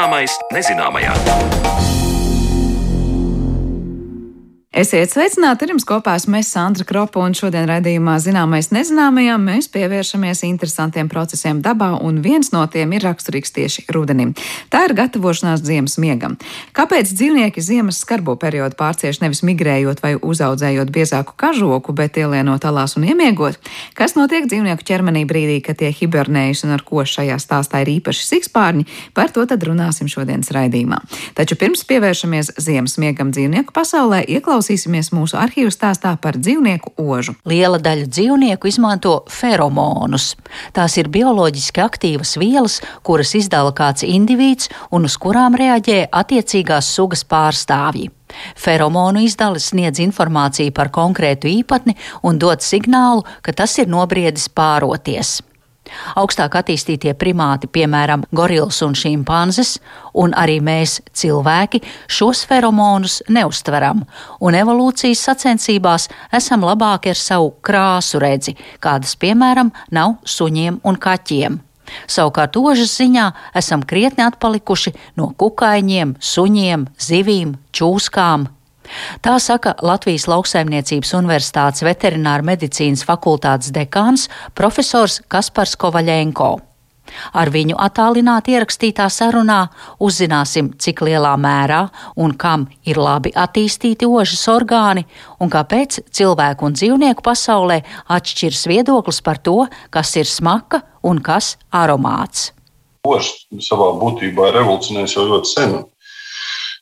Zināmais nezināmajā. Esiet sveicināti! Jums kopā esmu es Sandra Kropa, un šodien raidījumā Zināmais nezināmajām mēs pievēršamies interesantiem procesiem dabā, un viens no tiem ir raksturīgs tieši rudenim. Tā ir gatavošanās ziemas miegam. Kāpēc dzīvnieki ziemas skarbo periodu pārcieš nevis migrējot vai uzaudzējot biezāku kažoku, bet ielienot alās un iemiegot? Kas notiek dzīvnieku ķermenī brīdī, kad tie hibernējas un ar ko šajā stāstā ir īpaši sikspārņi? Par to tad runāsim šodienas raidījumā. Taču pirms pievēršamies ziemas miegam dzīvnieku pasaulē, ieklausīsimies ieklausīsimies mūsu arhīvu stāstā par dzīvnieku ožu. Liela daļa dzīvnieku izmanto feromonus. Tās ir bioloģiski aktīvas vielas, kuras izdala kāds indivīds un uz kurām reaģē attiecīgās sugas pārstāvji. Feromonu izdale sniedz informāciju par konkrētu īpatni un dod signālu, ka tas ir nobriedis pāroties. Augstāk attīstītie primāti, piemēram, gorils un šimpanzes, un arī mēs, cilvēki, šos feromonus neustveram, un evolūcijas sacensībās esam labāki ar savu krāsu redzi, kādas, piemēram, nav suņiem un kaķiem. Savukārt ožas ziņā esam krietni atpalikuši no kukaiņiem, suņiem, zivīm, čūskām, Tā saka Latvijas Lauksaimniecības Universitātes veterināra medicīnas fakultātes dekāns profesors Kaspars Kovaļenko. Ar viņu attālināti ierakstītā sarunā uzzināsim, cik lielā mērā un kam ir labi attīstīti ožas orgāni un kāpēc cilvēku un dzīvnieku pasaulē atšķiras viedoklis par to, kas ir smaka un kas aromāts. Ožs savā būtībā ir revolucionējis jau ļoti sen.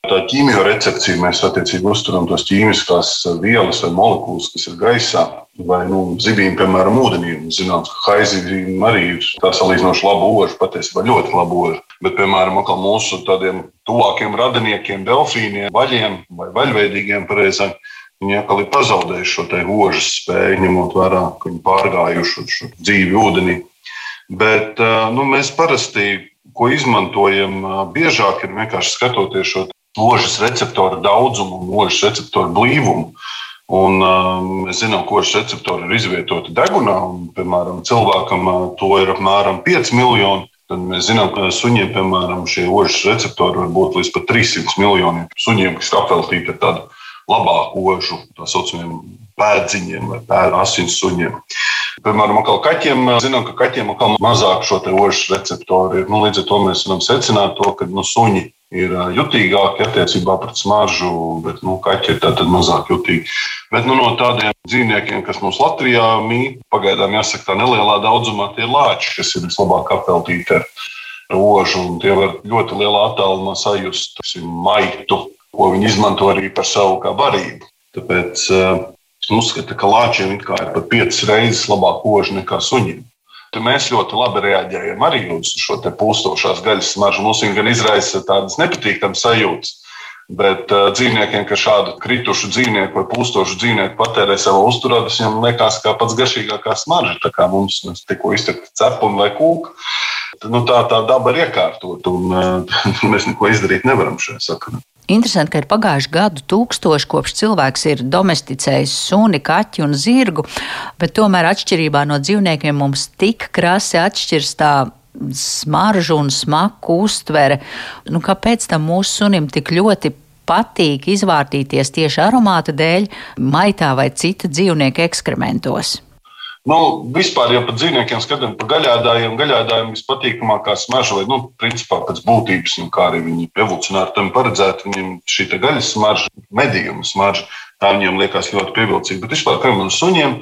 Tā ķīmijorrecepcija mēs attiecīgi uzturam tos ķīmiskās vielas vai molekulas, kas ir gaisā, vai nu, zivīm, piemēram, ūdenī. Zinām, ka haizivīm arī ir tā salīdzinoši laba oža, patiesībā ļoti laba oža. Bet, piemēram, mūsu tādiem tuvākiem radiniekiem, delfīniem, vaļiem vai vaļveidīgiem pareizāk. Viņi atkal ir pazaudējuši šo ožas spēju, ņemot vērā, ka viņi pārgājuši šo dzīvi ūdenī. Bet nu, mēs parasti, ko izmantojam biežāk, ir vienkārši skatoties šo ložas receptoru daudzumu un ložas receptoru blīvumu. Un, uh, mēs zinām, ka ložas receptori ir izvietoti degunā. Un, piemēram, cilvēkam uh, to ir apmēram 5 miljoni. Tad mēs zinām, ka suņiem, piemēram, šie ložas receptori var būt līdz pat 300 miljoniem. Suņiem, kas apveltīti ar tādu labāku ožu, tā saucamiem pēdziņiem vai pēdu asins suņiem. Piemēram, kaķiem zinām, ka kaķiem ir mazāk šo ožu receptoru. Nu, līdz ar to mēs varam secināt, to, ka nu, suņi ir jutīgāki attiecībā pret smaržu, bet nu, kaķi ir tātad mazāk jutīgi. Bet nu, no tādiem dzīvniekiem, kas mums Latvijā mīt, pagaidām jāsaka, tā nelielā daudzumā tie ir lāči, kas ir vislabāk apveltīti ar rožu, un tie var ļoti lielā attālumā sajust maitu, ko viņi izmanto arī par savu kā barību. Tāpēc uh, uzskata, ka lāčiem ir pat piecas reizes labāk koža nekā suņiem. Tad mēs ļoti labi reaģējam arī uz šo pūstošās gaļas smaržu. Mums viņa gan izraisa tādas nepatīkamas sajūtas. Bet uh, dzīvniekiem, kas šādu kritušu dzīvnieku vai pūstošu dzīvnieku patērē savā uzturā, tas viņam liekas kā pats garšīgākā smarža. Tā kā mums tikko iztekta cepuma vai kūka. Nu, tā tā daba ir iekārtota, un uh, mēs neko izdarīt nevaram šajā sakarā. Interesanti, ka ir pagājuši gadu tūkstoši, kopš cilvēks ir domesticējis suni, kaķi un zirgu, bet tomēr atšķirībā no dzīvniekiem mums tik krasi atšķirs tā smaržu un smaku uztvere. Nu, kāpēc tam mūsu sunim tik ļoti patīk izvārtīties tieši aromāta dēļ, maitā vai cita dzīvnieka ekskrementos? Nu, vispār jau par dzīvniekiem skatām, par gaļādājiem. Gaļādājiem vispatīkamākā smarža, vai, nu, principā pēc būtības, nu, kā arī viņi evolucionāri tam paredzēti, viņiem šī gaļas smarža, medījuma smarža, tā viņiem liekas ļoti pievilcīga. Bet vispār, kā man suņiem,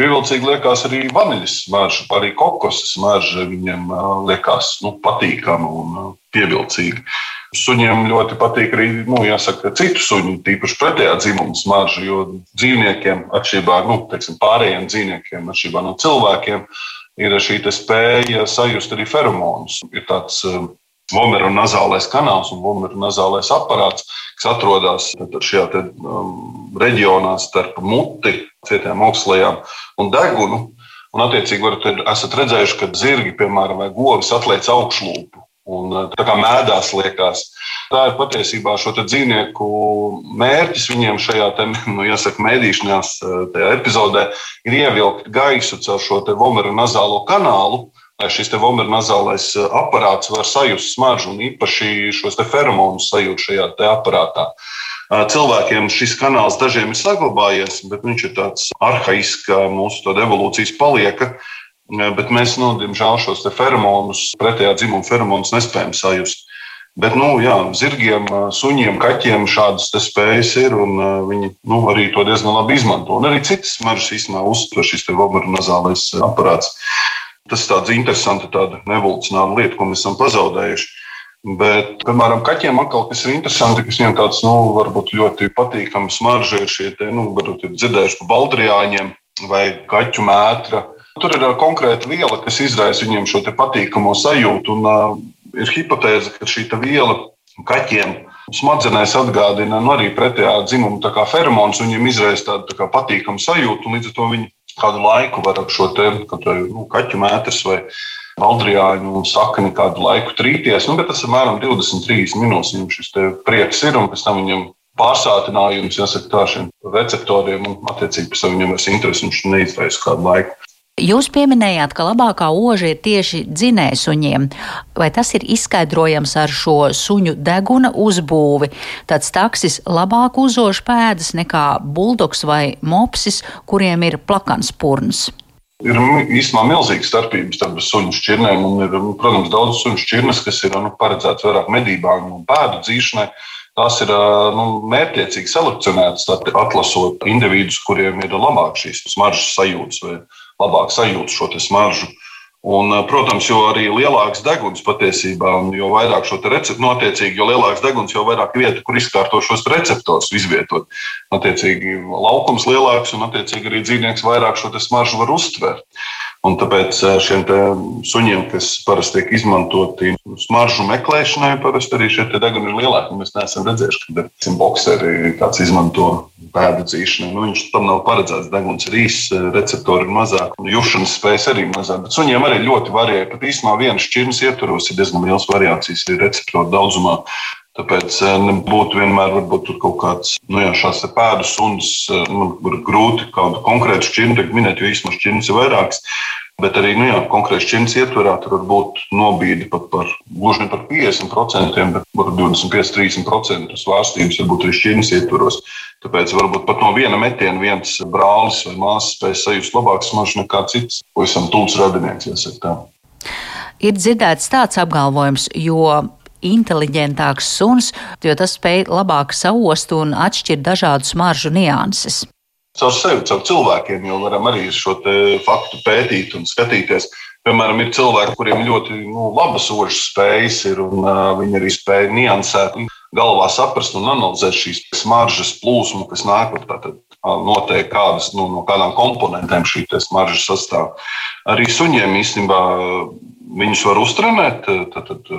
pievilcīgi liekas arī vaniļas smarža, arī kokosas smarža viņiem liekas nu, patīkama un pievilcīga. Suņiem ļoti patīk arī nu, jāsaka, citu suņu, tīpaši pretējā dzimuma smarža, jo dzīvniekiem, atšķirībā no nu, pārējiem dzīvniekiem, atšķirībā no cilvēkiem, ir šī spēja sajust arī feromonus. Ir tāds um, vomeru nazālais kanāls un vomeru nazālais aparāts, kas atrodas šajā te, um, reģionā starp muti, cietām augslējām un degunu. Un, attiecīgi, varat, esat redzējuši, ka zirgi, piemēram, vai govis atliec augšlūpu un tā kā mēdās liekas. Tā ir patiesībā šo dzīvnieku mērķis viņiem šajā te, nu, jāsaka, mēdīšanās epizodē ir ievilkt gaisu caur šo vomeru nazālo kanālu. šis vomeronazālais aparāts var sajust smaržu un īpaši šos feromonus sajūt šajā aparātā. Cilvēkiem šis kanāls dažiem ir saglabājies, bet viņš ir tāds arhaisks, mūsu evolūcijas palieka. Bet mēs, nu, diemžēl, šos feromonus, pretējā dzimuma feromonus nespējam sajust. Bet, nu, jā, zirgiem, suņiem, kaķiem šādas spējas ir, un viņi nu, arī to diezgan labi izmanto. Un arī citas smaržas īstenībā uztver šis vomeronazālais aparāts. Tas ir tāds interesants, tāda evolūcionāla lieta, ko mēs esam pazaudējuši. Bet, piemēram, kaķiem atkal, kas ir interesanti, kas viņiem tāds, nu, varbūt ļoti patīkams smarža ir šie, te, nu, varbūt ir dzirdējuši par baldriāņiem vai kaķu mētra. Tur ir konkrēta viela, kas izraisa viņiem šo patīkamo sajūtu. Un, uh, ir hipotēze, ka šī viela kaķiem smadzenēs atgādina nu, arī pretējā dzimuma feromonus. Viņiem izraisa tādu tā patīkamu sajūtu, un līdz ar to viņi kādu laiku var ar šo te, nu, kaķu mētru vai Valdrijāņu sakni kādu laiku trīties, nu, bet tas ir apmēram 20-30 minūtes. Viņam šis prieks ir, un pēc tam viņam pārsātinājums, jāsaka, tā šiem receptoriem, un attiecīgi pēc tam viņam vairs interesi, viņš neizraisa kādu laiku. Jūs pieminējāt, ka labākā oža ir tieši dzinējsuņiem. Vai tas ir izskaidrojams ar šo suņu deguna uzbūvi? Tāds taksis labāk uzož pēdas nekā buldogs vai mopsis, kuriem ir plakans purns. Ir īstenībā milzīga starpība starp suņu šķirnēm. Ir, nu, protams, daudz suņu šķirnes, kas ir nu, paredzētas vairāk medībām un pēdu dzīšanai. Tās ir nu, mērķiecīgi selekcionētas, atlasot individus, kuriem ir labāk šīs smaržas sajūtas vai labāk sajūta šo smaržu. Un, eh, protams, jo arī lielāks deguns patiesībā, un jo vairāk šo receptu, notiecīgi, jo lielāks deguns, jo vairāk vietu, kur izkārto šos receptorus izvietot. Attiecīgi, laukums lielāks, un attiecīgi arī dzīvnieks vairāk šo smaržu var uztvert. Un tāpēc eh, šiem suņiem, kas parasti tiek izmantoti smaržu meklēšanai, parasti arī šie deguni ir lielāki. Mēs neesam redzējuši, ka ir boxeri, kāds izmanto pēdu dzīšanai. Nu, viņš tam nav paredzēts. Deguns ir īss, receptori ir mazāk, jušanas spējas arī mazāk. Bet suņiem arī ļoti varēja. Pat īstenībā vienas šķirnes ietvaros ir diezgan liels variācijas arī receptoru daudzumā. Tāpēc eh, nebūtu vienmēr kaut kāds nu, jā, šāds pēdu suns. Eh, man ir grūti kādu konkrētu šķirni minēt, jo īstenībā šķirnes ir vairākas. Bet arī nu, konkrēti šķirnes ietverā tur var būt nobīde pat par gluži ne par 50%, bet par 25-30% svārstības varbūt arī šķirnes ietveros. Tāpēc varbūt pat no viena metiena viens brālis vai māsas spēj sajust labāku smaržu nekā cits, pavisam tuvs radinieks. Jāsaka, ir dzirdēts tāds apgalvojums, jo inteliģentāks suns, jo tas spēj labāk saost un atšķirt dažādu smaržu nianses. Caur sevi, caur cilvēkiem jau varam arī šo faktu pētīt un skatīties. Piemēram, ir cilvēki, kuriem ļoti nu, labas ožas spējas ir, un uh, viņi arī spēj niansēt, galvā saprast un analizēt šīs smaržas plūsmu, kas nāk tātad noteikti kādas, nu, no kādām komponentēm šī smarža sastāv. Arī suņiem īstenībā viņus var uztrenēt, tad, tad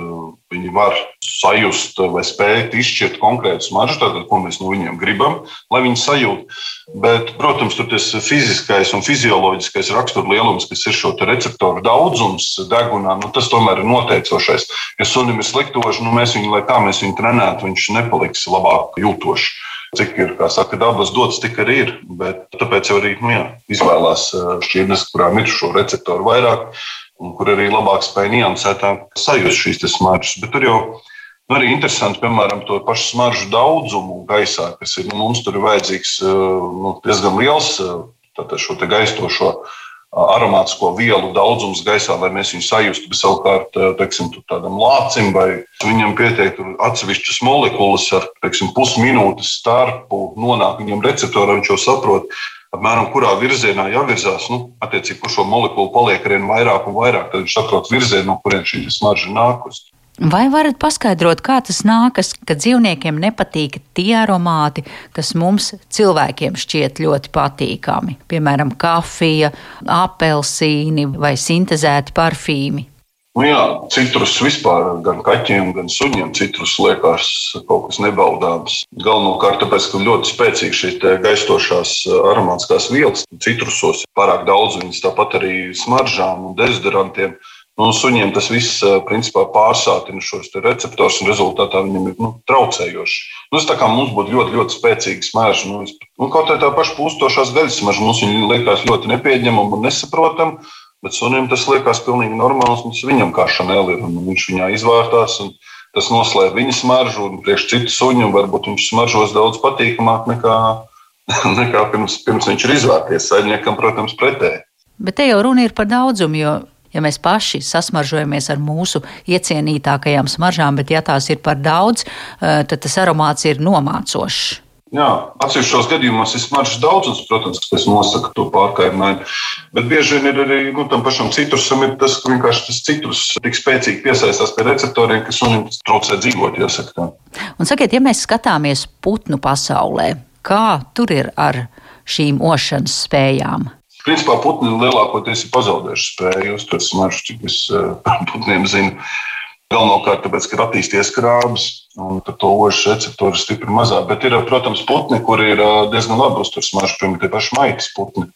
viņi var sajust vai spēt izšķirt konkrētu smaržu, tātad, ko mēs no viņiem gribam, lai viņi sajūtu. Bet, protams, tur tas fiziskais un fizioloģiskais raksturlielums, kas ir šo receptoru daudzums degunā, nu, tas tomēr ir noteicošais. Ja sunim ir sliktoši, nu, mēs viņu, lai kā mēs viņu trenētu, viņš nepaliks labāk jūtošs. Cik ir, kā saka, dabas dots, tik arī ir. Bet tāpēc jau arī nu, jā, izvēlās šķirnes, kurām ir šo receptoru vairāk un kur arī labāk spēj niansētāk sajust šīs smaržas. Bet tur jau nu, arī interesanti, piemēram, to pašu smaržu daudzumu gaisā, kas ir nu, mums tur ir vajadzīgs nu, diezgan liels šo gaistošo aromātisko vielu daudzums gaisā, lai mēs viņu sajustu. Bet savukārt, teiksim, tādam lācim vai viņam pietiek atsevišķas molekulas ar teiksim, pusminūtes starpu, nonāk viņam receptorā, viņš jau saprot. Apmēram kurā virzienā jāvirzās, nu, attiecīgi, kur šo molekulu paliek ar vien vairāk un vairāk, tad viņš saprot virzienu, no kurienes šī smarža nākusi. Vai varat paskaidrot, kā tas nākas, ka dzīvniekiem nepatīk tie aromāti, kas mums cilvēkiem šķiet ļoti patīkami? Piemēram, kafija, apelsīni vai sintēzēti parfīmi. Nu jā, citrus vispār gan kaķiem, gan suņiem citrus liekas kaut kas nebaudāms. Galvenokārt tāpēc, ka ļoti spēcīgi šīs gaistošās aromātiskās vielas citrusos, pārāk daudz viņas tāpat arī smaržām un dezodorantiem. Nu, suņiem tas viss principā, pārsātina šos receptorus, un rezultātā viņam ir nu, traucējoši. Nu, tas tā kā mums būtu ļoti, ļoti spēcīga smarža. Nu, nu, kaut kā tā paša pūstošās gaļas smarža mums liekas ļoti nepieņemama un nesaprotama. Bet sunim tas liekas pilnīgi normāls. Viņam kā šanēli ir, un viņš viņā izvērtās. Tas noslēdz viņa smaržu, un priekš citu suņu varbūt viņš smaržos daudz patīkamāk nekā, nekā pirms, pirms viņš ir izvērties. Saimniekam, protams, pretēji. Bet te jau runa ir par daudzumu, jo ja mēs paši sasmaržojamies ar mūsu iecienītākajām smaržām, bet ja tās ir par daudz, eh, tad tas aromāts ir nomācošs. Jā, atsevišķos gadījumos ir smaržas daudzums, protams, kas nosaka to pārkāpumu. Bet bieži vien ir arī nu, tam pašam citrusam, ir tas, ka vienkārši tas citrus tik spēcīgi piesaistās pie receptoriem, ka sunim traucē dzīvot. Jāsaka, tā. Un sakiet, ja mēs skatāmies putnu pasaulē, kā tur ir ar šīm ošanas spējām? Principā putni lielākoties ir pazaudējuši spēju uztvert smaržu, cik es uh, putniem zinu. Galvenokārt, tāpēc, ka ir attīstījies krāpes, un to ožas receptori ir stipri mazāk. Bet ir, protams, putni, kuri ir diezgan labi uztver smaržu, piemēram, tie paši maitas putni.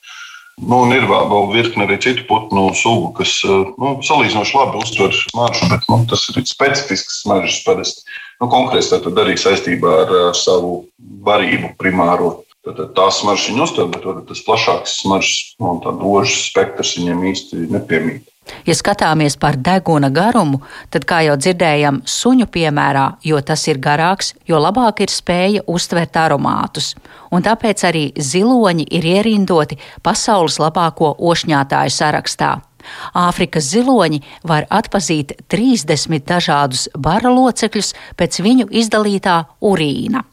Nu, ir vēl, virkne arī citu putnu sugu, kas nu, salīdzinoši labi uztver smaržu, bet nu, tas ir specifisks smaržas parasti. Nu, konkrēti tad arī saistībā ar, ar savu varību primāro. Tad tā smarža viņa uztver, bet tas plašāks smaržas un tā dožas spektrs viņiem īsti nepiemīt. Ja skatāmies par deguna garumu, tad, kā jau dzirdējām, suņu piemērā, jo tas ir garāks, jo labāk ir spēja uztvert aromātus. Un tāpēc arī ziloņi ir ierindoti pasaules labāko ošņātāju sarakstā. Āfrikas ziloņi var atpazīt 30 dažādus bara locekļus pēc viņu izdalītā urīna.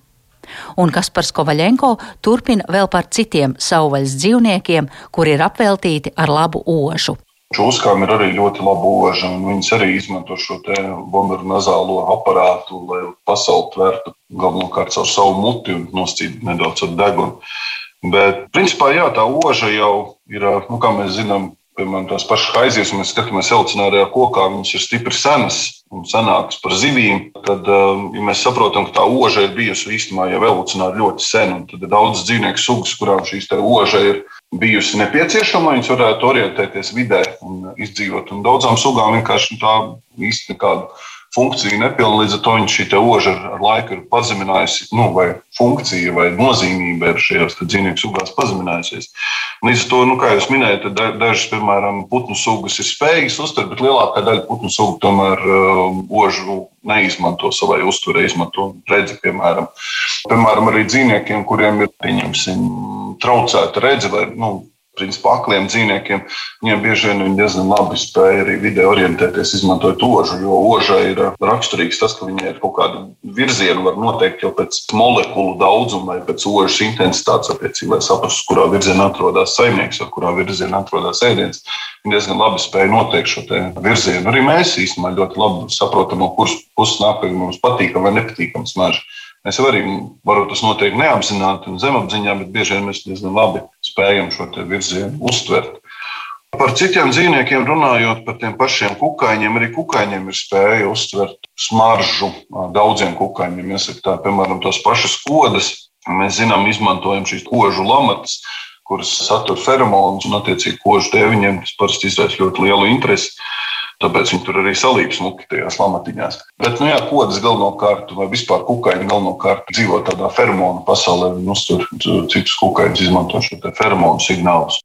Un Kaspars Kovaļenko turpina vēl par citiem savvaļas dzīvniekiem, kuri ir apveltīti ar labu ožu. Čūskām ir arī ļoti laba oža, un viņas arī izmanto šo bombuļu nazālo aparātu, lai pasauli tvērtu galvenokārt caur savu muti un noscītu nedaudz ar degunu. Bet, principā, jā, tā oža jau ir, nu, kā mēs zinām, piemēram, tās pašas haizies, un mēs skatāmies evolucionārajā kokā, viņas ir stipri senas un senākas par zivīm. Tad, ja mēs saprotam, ka tā oža ir bijusi īstenībā jau evolucionāri ļoti sen, un tad ir daudz dzīvnieku sugas, kurām šīs oža ir bijusi nepieciešama, viņas varētu orientēties vidē un izdzīvot. Un daudzām sugām vienkārši tā īsti nekāda funkcija nepilna. Līdz ar to šī oža ar, laiku ir pazeminājusi, nu, vai funkcija vai nozīmība ir šajās dzīvnieku sugās pazeminājusies. Līdz ar to, nu, kā jūs minējāt, dažas, piemēram, putnu sugas ir spējīgas uztvert, bet lielākā daļa putnu sugu tomēr uh, ožu neizmanto savai uztverei, izmanto redzi, piemēram. Piemēram, arī dzīvniekiem, kuriem ir, pieņemsim, traucēta redze vai nu, principā akliem dzīvniekiem, viņiem bieži vien viņi diezgan labi spēja arī vidē orientēties, izmantojot ožu. Jo ožai ir raksturīgs tas, ka viņai ir kaut kāda virziena, var noteikt jau pēc molekulu daudzuma vai pēc ožas intensitātes, attiecīgi, lai saprastu, kurā virzienā atrodas saimnieks vai kurā virzienā atrodas ēdiens. Viņi diezgan labi spēja noteikt šo virzienu. Arī mēs īstenībā ļoti labi saprotam, no kuras puses nāk, mums patīkam vai nepatīkam smarža. Mēs arī varam tas notiek neapzināti un zemapziņā, bet bieži vien mēs diezgan labi spējam šo virzienu uztvert. Par citiem dzīvniekiem runājot, par tiem pašiem kukaiņiem, arī kukaiņiem ir spēja uztvert smaržu daudziem kukaiņiem. Jāsaka, tā, piemēram, tos pašas kodas. Mēs zinām, izmantojam šīs kožu lamatas, kuras satur feromonus, un attiecīgi kožu dēviņiem tas parasti izraisa ļoti lielu interesi. Tāpēc viņi tur arī salīdz smuki tajās lamatiņās. Bet, nu, jā, kodas galvenokārt, vai vispār kukaiņi galvenokārt dzīvo tādā feromonu pasaulē. Viņi uztur citus kukaiņus, izmanto šo feromonu signālus.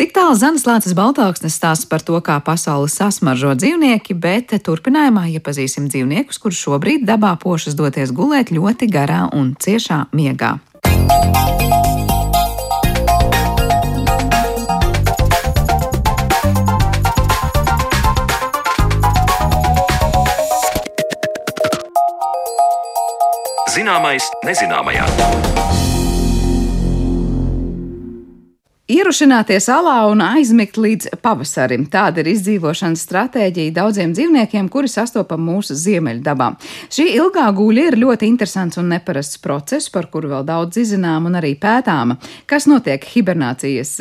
Tik tālu Zanas Lācis Baltāksnes stāsta par to, kā pasauli sasmaržo dzīvnieki, bet turpinājumā iepazīsim dzīvniekus, kurus šobrīd dabā pošas doties gulēt ļoti garā un ciešā miegā. Zināmais nezināmajā. Ierušināties alā un aizmigt līdz pavasarim. Tāda ir izdzīvošanas stratēģija daudziem dzīvniekiem, kuri sastopam mūsu ziemeļdabā. Šī ilgā gūļa ir ļoti interesants un neparasts process, par kuru vēl daudz zinām un arī pētāma. Kas notiek hibernācijas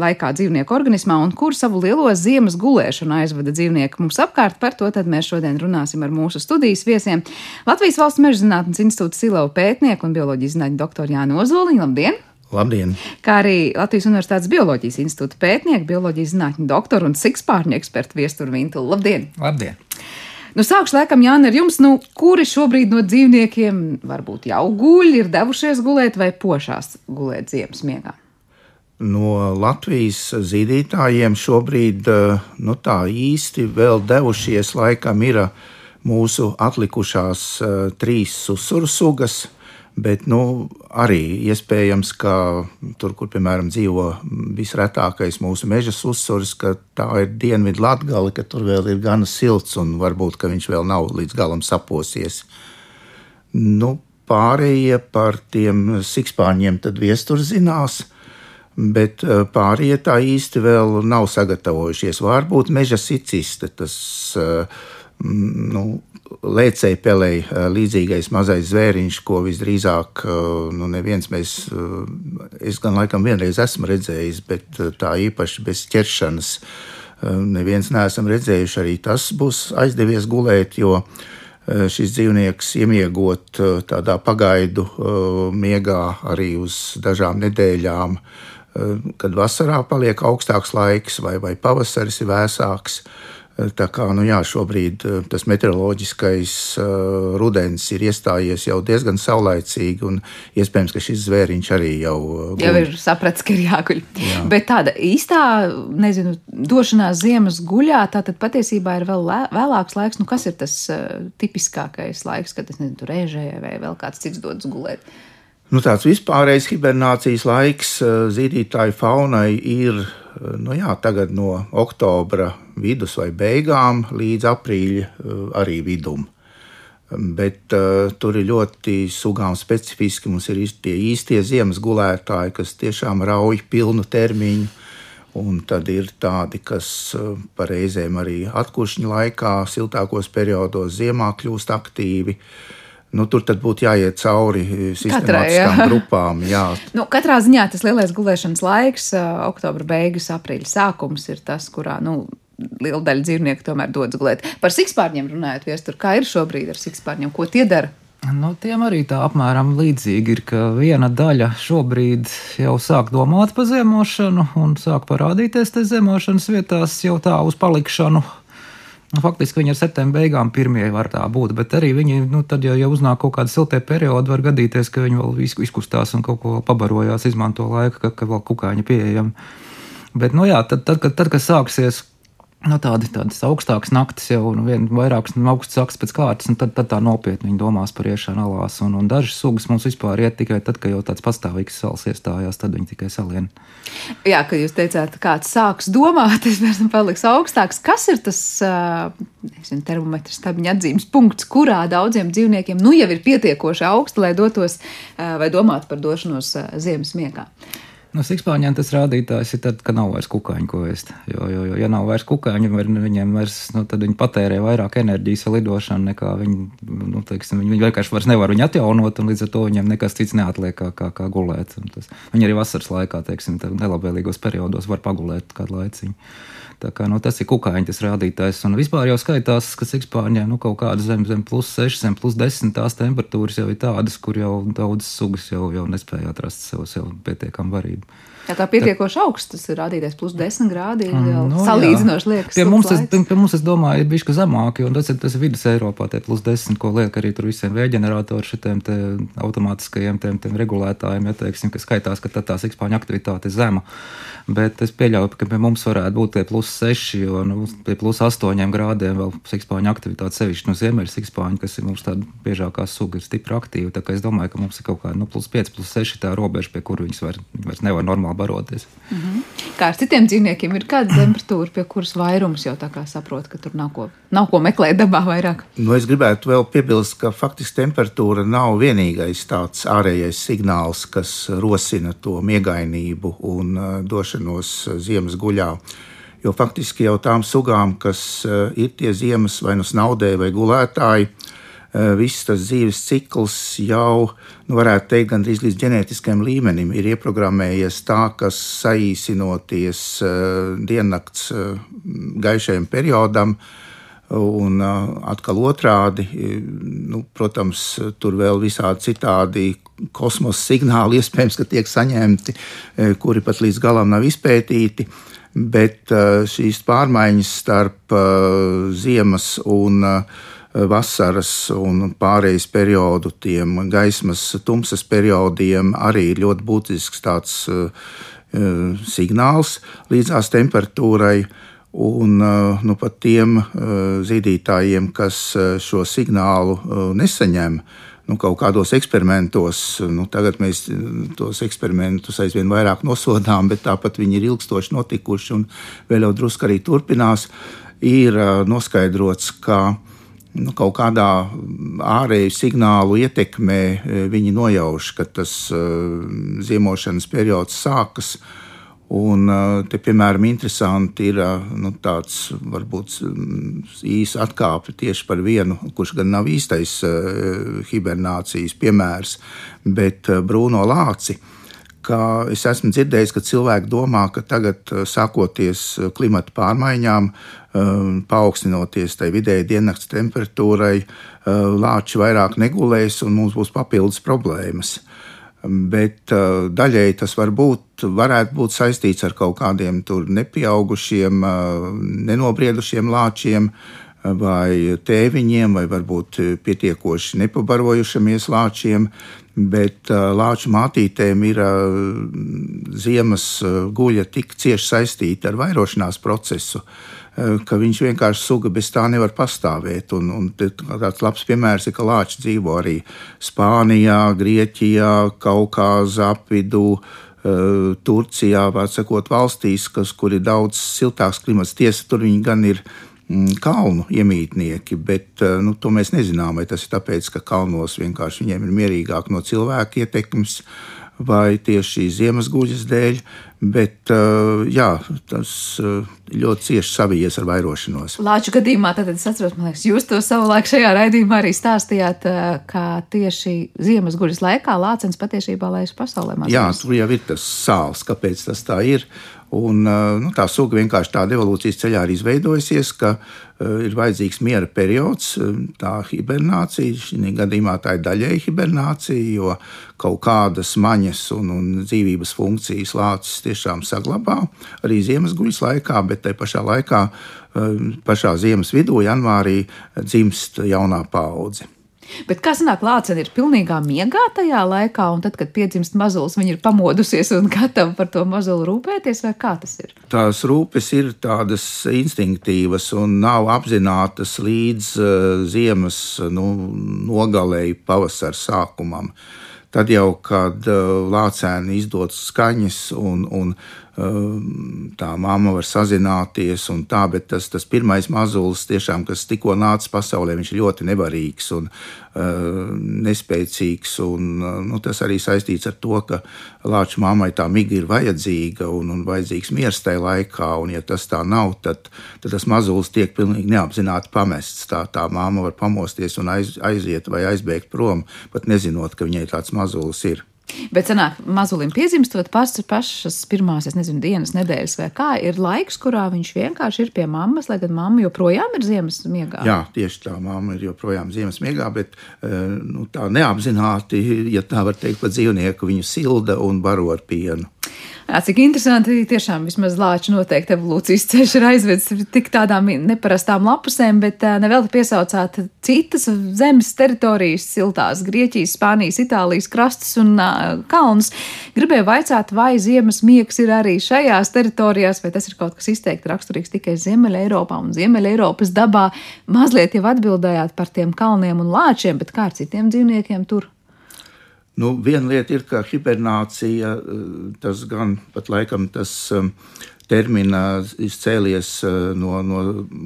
laikā dzīvnieku organismā un kur savu lielo ziemas gulēšanu aizvada dzīvnieki mums apkārt, par to mēs šodien runāsim ar mūsu studijas viesiem. Latvijas Valsts meža zinātnes institūta Silau pētnieku un bioloģijas zinātņu doktoru Jānu Ozoliņu. Labdien! Labdien! Kā arī Latvijas Universitātes Bioloģijas institūta pētnieku, bioloģijas zinātņu doktoru un sikspārņu ekspertu viesturu Vintulu. Labdien! Labdien! Nu, sākšu laikam, Jāna, ar jums, nu, kuri šobrīd no dzīvniekiem varbūt jau guļ, ir devušies gulēt vai pošās gulēt ziemas miegā? No Latvijas zīdītājiem šobrīd eh, nu, tā īsti vēl devušies laikam ir mūsu atlikušās uh, trīs susuru sugas. Bet nu, arī iespējams, ka tur, kur piemēram dzīvo visretākais mūsu meža uzsvars, ka tā ir dienvidu latgale, ka tur vēl ir gana silts un varbūt viņš vēl nav līdz galam saposies. Nu, pārējie par tiem sikspāņiem tad viestur zinās. Bet eh, pārējie tā īsti vēl nav sagatavojušies. Varbūt meža siciste, tas uh, nu, lēcēji pelēji līdzīgais mazais zvēriņš, ko visdrīzāk nu, neviens mēs, es gan laikam vienreiz esmu redzējis, bet tā īpaši bez ķeršanas neviens neesam redzējuši. Arī tas būs aizdevies gulēt, jo šis dzīvnieks iemiegot tādā pagaidu miegā arī uz dažām nedēļām, kad vasarā paliek augstāks laiks vai, vai pavasaris ir vēsāks. Tā kā nu jā, šobrīd eh, tas meteoroloģiskais uh, rudens ir iestājies jau diezgan saulaicīgi, un iespējams, ka šis zvēriņš arī jau, guļ. jau ir sapratis, ka ir jāguļ. Jā. Bet tāda īstā, nezinu, došanās ziemas guļā, tā tad patiesībā ir vēl vēlāks laiks. Nu, kas ir tas tipiskākais laiks, kad es nezinu, rēžēju vai vēl kāds cits dodas gulēt? Nu, tāds vispārējais hibernācijas laiks zīdītāju faunai ir nu jā, no oktobra vidus vai beigām līdz aprīļa eh, arī vidum. Bet uh, tur ir ļoti sugām specifiski. Mums ir tie īstie ziemas gulētāji, kas tiešām rauj pilnu termiņu. Un tad ir tādi, kas reizēm arī atkuršņa laikā, siltākos periodos, ziemā kļūst aktīvi. Uh, Nu, tur būtu jāiet cauri sistemātiskām jā. grupām. Jā. Nu, katrā ziņā tas lielais gulēšanas laiks, oktobra beigas, aprīļa sākums ir tas, kurā nu, liela daļa dzīvnieku tomēr dodas gulēt. Par sikspārņiem runājot, viestur, kā ir šobrīd ar sikspārņiem, ko tie dara? Nu, tiem arī tā apmēram līdzīgi ir, ka viena daļa šobrīd jau sāk domāt par ziemošanu un sāk parādīties te ziemošanas vietās jau tā uz palikšanu Nu, faktiski viņi ar septembra beigām pirmie var tā būt, bet arī viņi, nu, tad, ja, ja uznāk kaut kāda siltie periodi, var gadīties, ka viņi vēl izkustās un kaut ko pabarojās, izmanto laiku, ka, ka vēl kukaiņi pieejami. Bet, nu jā, tad, tad, kad, tad, kad sāksies nu, tādi, tādas augstākas naktis jau nu, vien vairākas nu, augstas sakas pēc kārtas, un tad, tad tā nopietni viņi domās par iešanu alās. Un, un dažas sugas mums vispār iet tikai tad, kad jau tāds pastāvīgs sals iestājās, tad viņi tikai salien. Jā, kad jūs teicāt, kāds sāks domāt, tas vairs paliks augstāks. Kas ir tas nezinu, termometrs, stabiņa atzīmes punkts, kurā daudziem dzīvniekiem nu jau ir pietiekoši augsti, lai dotos vai domātu par došanos ziemas miegā? No sikspāņiem tas rādītājs ir tad, ka nav vairs kukaiņu, ko ēst. Jo, jo, jo ja nav vairs kukaiņu, viņiem vairs, nu, tad viņi patērē vairāk enerģijas lidošanu, nekā viņi, nu, teiksim, viņi, viņi vienkārši vairs nevar viņu atjaunot, un līdz ar to viņiem nekas cits neatliek kā, kā, kā gulēt. Tas, viņi arī vasaras laikā, teiksim, nelabvēlīgos periodos var pagulēt kādu laiciņu. Tā kā, nu, tas ir kukaiņa tas rādītājs. Un vispār jau skaitās, ka sikspārņiem nu, kaut kāda zem, zem plus 6, zem plus 10 tās temperatūras jau ir tādas, kur jau daudzas sugas jau, jau nespēja atrast sev, sev pietiekamu varību. Tā kā pietiekoši augsts, tas ir rādīties plus 10 grādi. Mm, no, salīdzinoši liekas. Pie mums, es, pie mums, es domāju, ir bišķi zemāki, un tas ir, tas ir vidus Eiropā, tie plus 10, ko liek arī tur visiem vējģeneratoru šitiem te automātiskajiem tiem, tiem regulētājiem, ja teiksim, ka skaitās, ka tā sikspāņa aktivitāte ir zema. Bet es pieļauju, ka pie mums varētu būt tie plus 6, jo nu, pie plus 8 grādiem vēl sikspāņa aktivitāte sevišķi no ziemeļa sikspāņa, kas ir mums tāda biežākā suga, ir stipri aktīva. Tā kā es domāju, ka mums ir kaut kāda nu, plus 5, plus 6 tā robeža, pie kur viņas var, vairs nevar normāli baroties. Mm -hmm. Kā ar citiem dzīvniekiem, ir kāda temperatūra, pie kuras vairums jau tā kā saprot, ka tur nav ko, nav ko meklēt dabā vairāk? Nu, es gribētu vēl piebilst, ka faktiski temperatūra nav vienīgais tāds ārējais signāls, kas rosina to miegainību un uh, došanos ziemas guļā. Jo faktiski jau tām sugām, kas uh, ir tie ziemas vai nu snaudē vai gulētāji, uh, viss tas dzīves cikls jau, nu, varētu teikt, gandrīz līdz ģenētiskajam līmenim ir ieprogrammējies tā, ka saīsinoties uh, diennakts uh, gaišajam periodam, un uh, atkal otrādi, nu, protams, tur vēl visādi citādi kosmosa signāli iespējams, ka tiek saņemti, kuri pat līdz galam nav izpētīti. bet šīs pārmaiņas starp ziemas un vasaras un pārejas periodu, tiem gaismas tumsas periodiem arī ir ļoti būtisks tāds signāls līdzās temperatūrai. Un nu, pat tiem zīdītājiem, kas šo signālu nesaņem, nu, kaut kādos eksperimentos, nu, tagad mēs tos eksperimentus aizvien vairāk nosodām, bet tāpat viņi ir ilgstoši notikuši un vēl jau drusku arī turpinās, ir noskaidrots, ka nu, kaut kādā ārēju signālu ietekmē viņi nojauš, ka tas ziemošanas periods sākas. Un te, piemēram, interesanti ir nu, tāds varbūt īsa atkāpe tieši par vienu, kurš gan nav īstais hibernācijas piemērs, bet Bruno Lāci. Es esmu dzirdējis, ka cilvēki domā, ka tagad, sākoties klimata pārmaiņām, paaugstinoties tai vidēji diennakts temperatūrai, lāči vairāk negulēs un mums būs papildus problēmas bet uh, daļēji tas var būt, varētu būt saistīts ar kaut kādiem nepieaugušiem, uh, nenobriedušiem lāčiem. Vai tēviņiem, vai varbūt pietiekoši nepabarojušamies lāčiem, bet uh, lāču mātītēm ir ziemas guļa tik cieši saistīta ar vairošanās procesu, uh, ka viņš vienkārši suga bez tā nevar pastāvēt. Un, un tāds labs piemērs ir, ka lāči dzīvo arī Spānijā, Grieķijā, Kaukāzā, apvidū. Eh, Turcijā, sakot, valstīs, kas, kur ir daudz siltāks klimats, tiesa tur viņi gan ir mm, kalnu iemītnieki, bet eh, nu, to mēs nezinām, vai tas ir tāpēc, ka kalnos vienkārši viņiem ir mierīgāk no cilvēku ietekmes, vai tieši ziemas guļas dēļ. Bet jā, tas ļoti cieši savijies ar vairošanos. Lāču gadījumā, tad es atceros, man liekas, jūs to savulaik šajā raidījumā arī stāstījāt, ka tieši ziemas guļas laikā lācens patiesībā laiž pasaulē. Mazlies. Jā, tur jau ir tas sāls, kāpēc tas tā ir. Un, nu, tā suga vienkārši tāda evolūcijas ceļā ir izveidojusies, ka uh, ir vajadzīgs miera periods, tā hibernācija. Šī gadījumā tā ir daļēji hibernācija, jo kaut kādas maņas un, un dzīvības funkcijas lācis tiešām saglabā arī ziemas guļas laikā, bet tajā pašā laikā, pašā ziemas vidū, janvārī, dzimst jaunā paudze. Bet kā sanāk, lācene ir pilnīgā miegā tajā laikā, un tad, kad piedzimst mazulis, viņa ir pamodusies un gatava par to mazuli rūpēties, vai kā tas ir? Tās rūpes ir tādas instinktīvas un nav apzinātas līdz uh, ziemas nu, nogalēji pavasara sākumam. Tad jau, kad uh, lācēni izdod skaņas un, un Ehm, tā mamma var sazināties un tā, bet tas, tas pirmais mazulis, tiešām, kas tikko nācis pasaulē, viņš ir ļoti nevarīgs un uh, nespēcīgs. Un, uh, nu, tas arī saistīts ar to, ka lāča mammai tā miga ir vajadzīga un, un vajadzīgs miers tajā laikā, un ja tas tā nav, tad, tad tas mazulis tiek pilnīgi neapzināti pamests. Tā, tā mamma var pamosties un aiz, aiziet vai aizbēgt prom, pat nezinot, ka viņai tāds mazulis ir. Bet, sanāk, mazulim piedzimstot, pats pašas pirmās, es nezinu, dienas, nedēļas vai kā, ir laiks, kurā viņš vienkārši ir pie mammas, lai gan mamma joprojām ir ziemas miegā. Jā, tieši tā, mamma ir joprojām ziemas miegā, bet eh, nu, tā neapzināti, ja tā var teikt, pa dzīvnieku viņu silda un baro ar pienu. Jā, cik interesanti. Tiešām vismaz lāča noteikti evolūcijas ceļš ir aizvedis tik tādām neparastām lapusēm, bet nevēl piesaucāt citas zemes teritorijas, siltās Grieķijas, Spānijas, Itālijas krastus un uh, kalnus. Gribēju vaicāt, vai ziemas miegs ir arī šajās teritorijās, vai tas ir kaut kas izteikti raksturīgs tikai Ziemeļa Eiropā un Ziemeļa Eiropas dabā. Mazliet jau atbildējāt par tiem kalniem un lāčiem, bet kā ar citiem dzīvniekiem tur? Nu, viena lieta ir, ka hibernācija, eh, tas gan pat laikam tas eh, izcēlies eh, no, no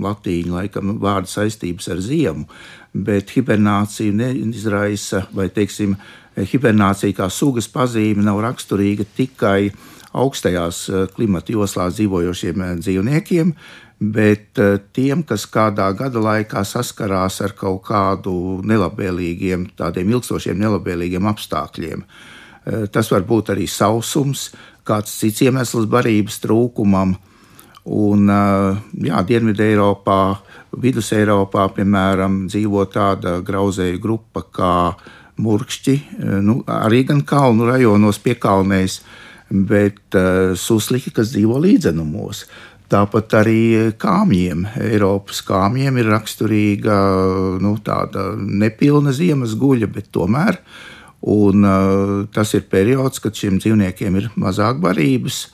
latīņu laikam vārdu saistības ar ziemu, bet hibernācija neizraisa, vai teiksim, hibernācija kā sugas pazīme nav raksturīga tikai augstajās klimata joslās dzīvojošiem dzīvniekiem, bet eh, tiem, kas kādā gada laikā saskarās ar kaut kādu nelabvēlīgiem, tādiem ilgstošiem nelabvēlīgiem apstākļiem. Eh, tas var būt arī sausums, kāds cits iemesls barības trūkumam. Un, eh, jā, Dienvidē Eiropā, Vidus Eiropā, piemēram, dzīvo tāda grauzēju grupa kā murkšķi, nu, arī gan kalnu rajonos piekalnēs, bet susliki, kas dzīvo līdzenumos. Tāpat arī kāmjiem. Eiropas kāmjiem ir raksturīga nu, tāda nepilna ziemas guļa, bet tomēr. Un, uh, tas ir periods, kad šiem dzīvniekiem ir mazāk barības.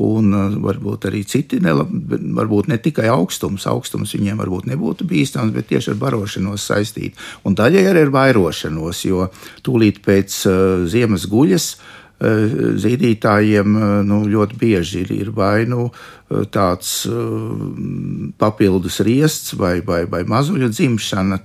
Un uh, varbūt arī citi, ne, varbūt ne tikai augstums, augstums viņiem varbūt nebūtu bīstams, bet tieši ar barošanos saistīti. Un daļai arī ar vairošanos, jo tūlīt pēc uh, ziemas guļas uh, zīdītājiem uh, nu, ļoti bieži ir, ir vai nu tāds papildus riests vai, vai, vai mazuļu dzimšana.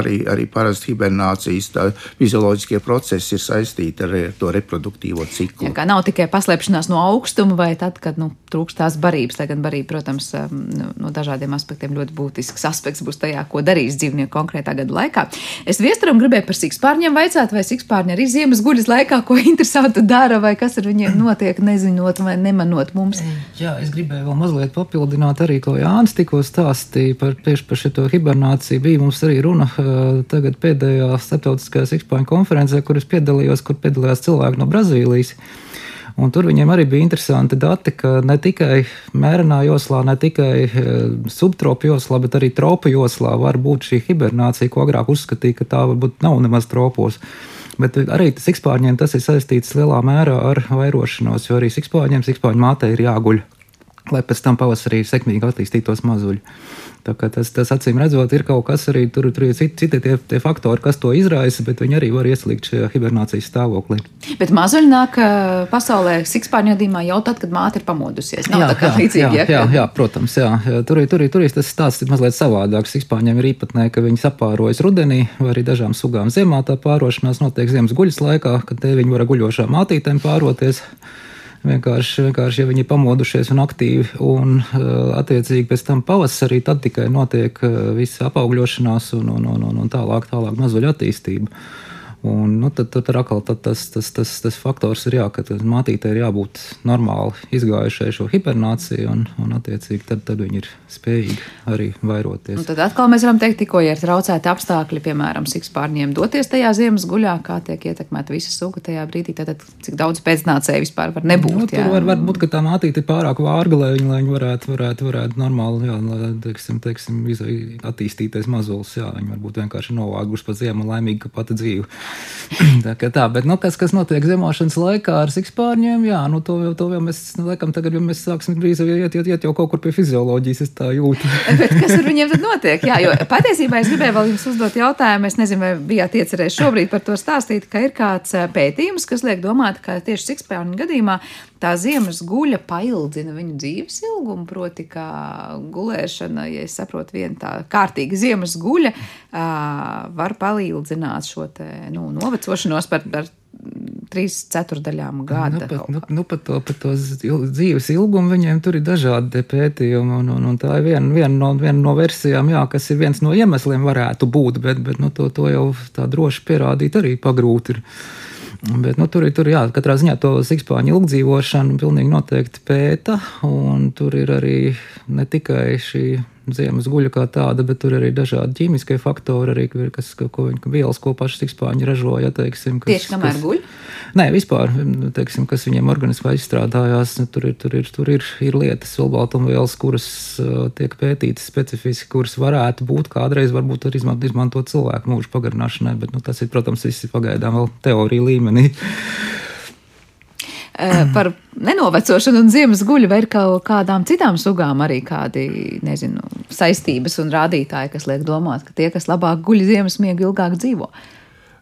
Arī, arī parasti hibernācijas fizioloģiskie procesi ir saistīti ar to reproduktīvo ciklu. Kā nav tikai paslēpšanās no augstuma vai tad, kad nu, trūkst tās barības. Lai gan barība, protams, no nu, dažādiem aspektiem ļoti būtisks aspekts būs tajā, ko darīs dzīvnieki konkrētā gada laikā. Es viesturam gribēju par sikspārņiem vaicāt, vai sikspārņi arī ziemas guļas laikā ko interesantu dara, vai kas ar viņiem notiek, nezinot vai nemanot mums. Jā, es gribēju gribēju vēl mazliet papildināt arī, ko Jānis tikko stāstīja par tieši par šo hibernāciju. Bija mums arī runa tagad pēdējā starptautiskajā ekspāņu konferencē, kur es piedalījos, kur piedalījās cilvēki no Brazīlijas. Un tur viņiem arī bija interesanti dati, ka ne tikai mērenā joslā, ne tikai subtropu joslā, bet arī tropu joslā var būt šī hibernācija, ko agrāk uzskatīja, ka tā varbūt nav nemaz tropos. Bet arī sikspārņiem tas ir saistīts lielā mērā ar vairošanos, jo arī sikspārņiem, sikspārņu mātei ir jāguļ lai pēc tam pavasarī sekmīgi attīstītos mazuļi. Tas, tas acīm redzot, ir kaut kas arī tur, tur ir citi, citi tie, tie faktori, kas to izraisa, bet viņi arī var ieslīgt šajā hibernācijas stāvoklī. Bet mazuļi nāk pasaulē sikspārņodījumā jau tad, kad māte ir pamodusies. Nav jā, tā kā līdzīgi. Jā, jā, jā, protams, jā. Tur, tur, tur tas stāsts ir mazliet savādāks. Sikspārņiem ir īpatnē, ka viņi sapārojas rudenī, vai arī dažām sugām ziemā tā pārošanās notiek ziemas guļas laikā, kad te viņi var guļošām mātītēm pāroties. Vienkārši, vienkārši, ja viņi ir pamodušies un aktīvi, un uh, attiecīgi pēc tam pavasarī, tad tikai notiek uh, visa apaugļošanās un, un, un, un, tālāk, tālāk mazuļu attīstība. Un, nu, tad, tad atkal tad tas, tas, tas, tas faktors ir, jā, ka mātītei ir jābūt normāli izgājušai šo hibernāciju, un, un attiecīgi tad, tad viņi ir spējīgi arī vairoties. Un tad atkal mēs varam teikt, tikko ja ir traucēti apstākļi, piemēram, sikspārņiem doties tajā ziemas guļā, kā tiek ietekmēta visa suga tajā brīdī, tad cik daudz pēcnācēju vispār var nebūt. Nu, tur var, var būt, ka tā mātīte ir pārāk vārga, lai viņi, lai viņi varētu, varētu, varētu normāli, jā, lai, teiksim, teiksim, attīstīties mazulis, jā, viņi varbūt vienkārši novāguši pa ziemu laimīgi, ka pati dzīve. tā kā tā, bet, nu, kas, kas notiek zemošanas laikā ar sikspārņiem, jā, nu, to, to jau mēs, nu, laikam, tagad jau mēs sāksim drīz iet, iet, iet jau kaut kur pie fizioloģijas, es tā jūtu. bet kas ar viņiem tad notiek? Jā, jo patiesībā es gribēju vēl jums uzdot jautājumu, es nezinu, vai bijāt iecerējuši šobrīd par to stāstīt, ka ir kāds pētījums, kas liek domāt, ka tieši sikspārņu gadījumā tā ziemas guļa paildzina viņu dzīves ilgumu, proti, kā gulēšana, ja es saprotu, viena tā kārtīga ziemas guļa var paildzināt šo te, nu, novecošanos par, par trīs ceturdaļām gada. Nu, pat, nu, nu, pat to, pat to dzīves ilgumu viņiem tur ir dažādi pētījumi, un, un, un tā ir viena, viena, no, viena no versijām, jā, kas ir viens no iemesliem varētu būt, bet, bet nu, to, to jau tā droši pierādīt arī pagrūti ir. Bet, nu, tur ir, tur, jā, katrā ziņā to sikspāņu ilgdzīvošanu pilnīgi noteikti pēta, un tur ir arī ne tikai šī ziemas guļa kā tāda, bet tur arī dažādi ķīmiskie faktori, arī, kas, ko, viņi vielas, ko paši sikspāņi ražoja. Teiksim, kas, Tieši kamēr kas, guļ? Nē, vispār, teiksim, kas viņiem organismā izstrādājās, nu, tur ir, tur ir, tur ir, ir lietas, olbaltumvielas, kuras uh, tiek pētītas specifiski, kuras varētu būt kādreiz varbūt arī izmantot, izmantot cilvēku mūžu pagarināšanai, bet nu, tas ir, protams, viss pagaidām vēl teorija līmenī. Eh, par nenovecošanu un ziemas guļu, vai ir kaut kādām citām sugām arī kādi, nezinu, saistības un rādītāji, kas liek domāt, ka tie, kas labāk guļ ziemas miegu, ilgāk dzīvo.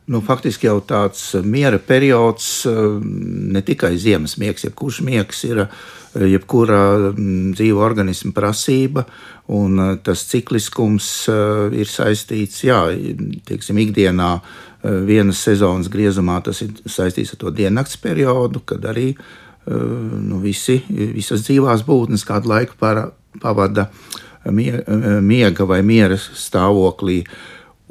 Nu, faktiski jau tāds miera periods, eh, ne tikai ziemas miegs, jebkurš miegs ir eh, jebkura mm, dzīva organisma prasība, un tas cikliskums ir saistīts, jā, teiksim, ikdienā Eh, vienas sezonas griezumā tas ir saistīts ar to diennakts periodu, kad arī eh, nu, visi, visas dzīvās būtnes kādu laiku para, pavada miega vai miera stāvoklī.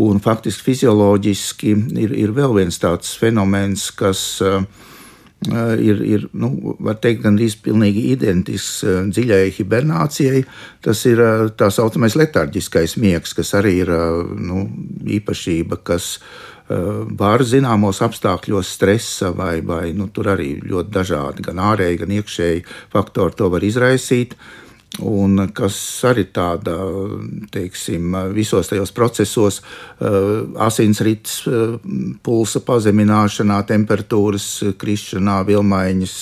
Un faktiski fizioloģiski ir, ir vēl viens tāds fenomens, kas ir, ir nu, var teikt, gandrīz pilnīgi identisks dziļai hibernācijai. Tas ir tā saucamais letarģiskais miegs, kas arī ir nu, īpašība, kas var zināmos apstākļos stresa vai, vai nu, tur arī ļoti dažādi, gan ārēji, gan iekšēji faktori to var izraisīt. Un kas arī tāda, teiksim, visos tajos procesos, asinsrites, pulsa pazemināšanā, temperatūras krišanā, vilmaiņas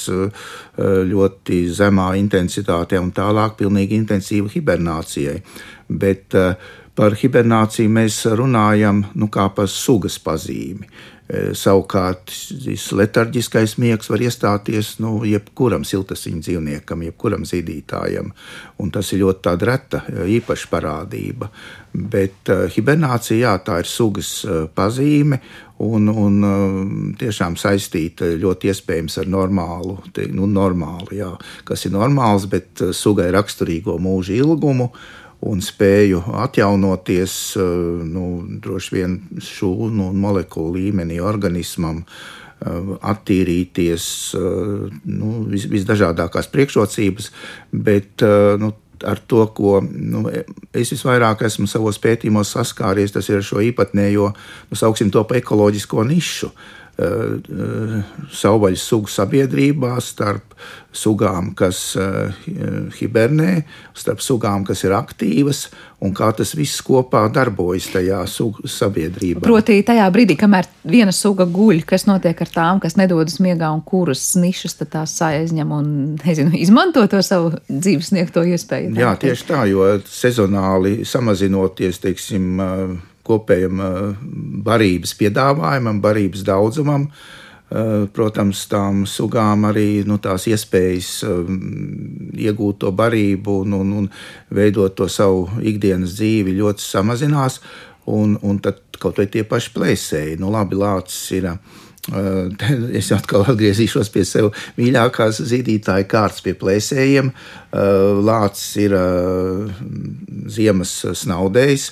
ļoti zemā intensitātē un tālāk pilnīgi intensīva hibernācijai. Bet par hibernāciju mēs runājam nu, kā par sugas pazīmi. E, savukārt šis letarģiskais miegs var iestāties nu, jebkuram siltasiņu dzīvniekam, jebkuram zīdītājam. Un tas ir ļoti reta, e, īpaša parādība. Bet uh, hibernācija, jā, tā ir sugas pazīme un, un tiešām saistīta ļoti iespējams ar normālu, te, nu, normālu, jā, kas ir normāls, bet sugai raksturīgo mūža ilgumu. Un spēju atjaunoties eh, nu, droši vien šūnu un molekulu līmenī organismam. Eh, attīrīties, eh, nu, vis, visdažādākās priekšrocības, bet nu, ar to, ko nu, es visvairāk esmu savos pētījumos saskāries, tas ir šo īpatnējo, nu, sauksim to par ekoloģisko nišu. Uh, savvaļas sugu sabiedrībā starp sugām, kas eh, hibernē, starp sugām, kas ir aktīvas, un kā tas viss kopā darbojas tajā sabiedrībā. Proti, tajā brīdī, kamēr viena suga guļ, kas notiek ar tām, kas nedodas miegā un kuras nišas tās aizņem un nezinu, izmanto to savu dzīves sniegto iespēju. Jā, tieši tā, jo sezonāli samazinoties, teiksim, kopējam barības piedāvājumam, barības daudzumam. Protams, tām sugām arī nu, tās iespējas iegūt to barību un, un, un veidot to savu ikdienas dzīvi ļoti samazinās. Un, un tad kaut vai tie paši plēsēji, nu labi, lācis ir Es atkal atgriezīšos pie sevis mīļākās zīdītāja kārtas, pie plēsējiem. Lācis ir ziemas snaudējs,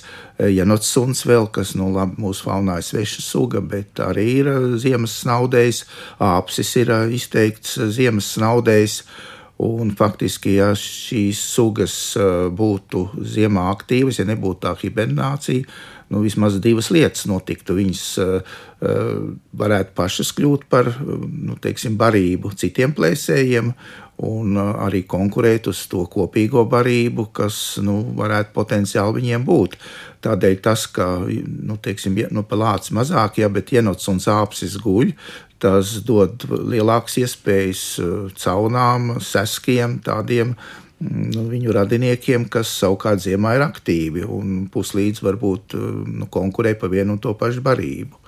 janots suns vēl, kas nu, labi, mūsu faunā ir sveša suga, bet arī ir ziemas snaudējs. Āpsis ir izteikts ziemas snaudējs. Un faktiski, ja šīs sugas būtu ziemā aktīvas, ja nebūtu tā hibernācija, nu, vismaz divas lietas notiktu. Viņas uh, varētu pašas kļūt par nu, teiksim, barību citiem plēsējiem un uh, arī konkurēt uz to kopīgo barību, kas nu, varētu potenciāli viņiem būt. Tādēļ tas, ka nu, teiksim, nu, pelāts mazāk, ja, bet ienots un sāpes guļ, tas dod lielākas iespējas caunām, seskiem, tādiem nu, viņu radiniekiem, kas savukārt ziemā ir aktīvi un puslīdz varbūt eh, nu, konkurē par vienu un to pašu barību.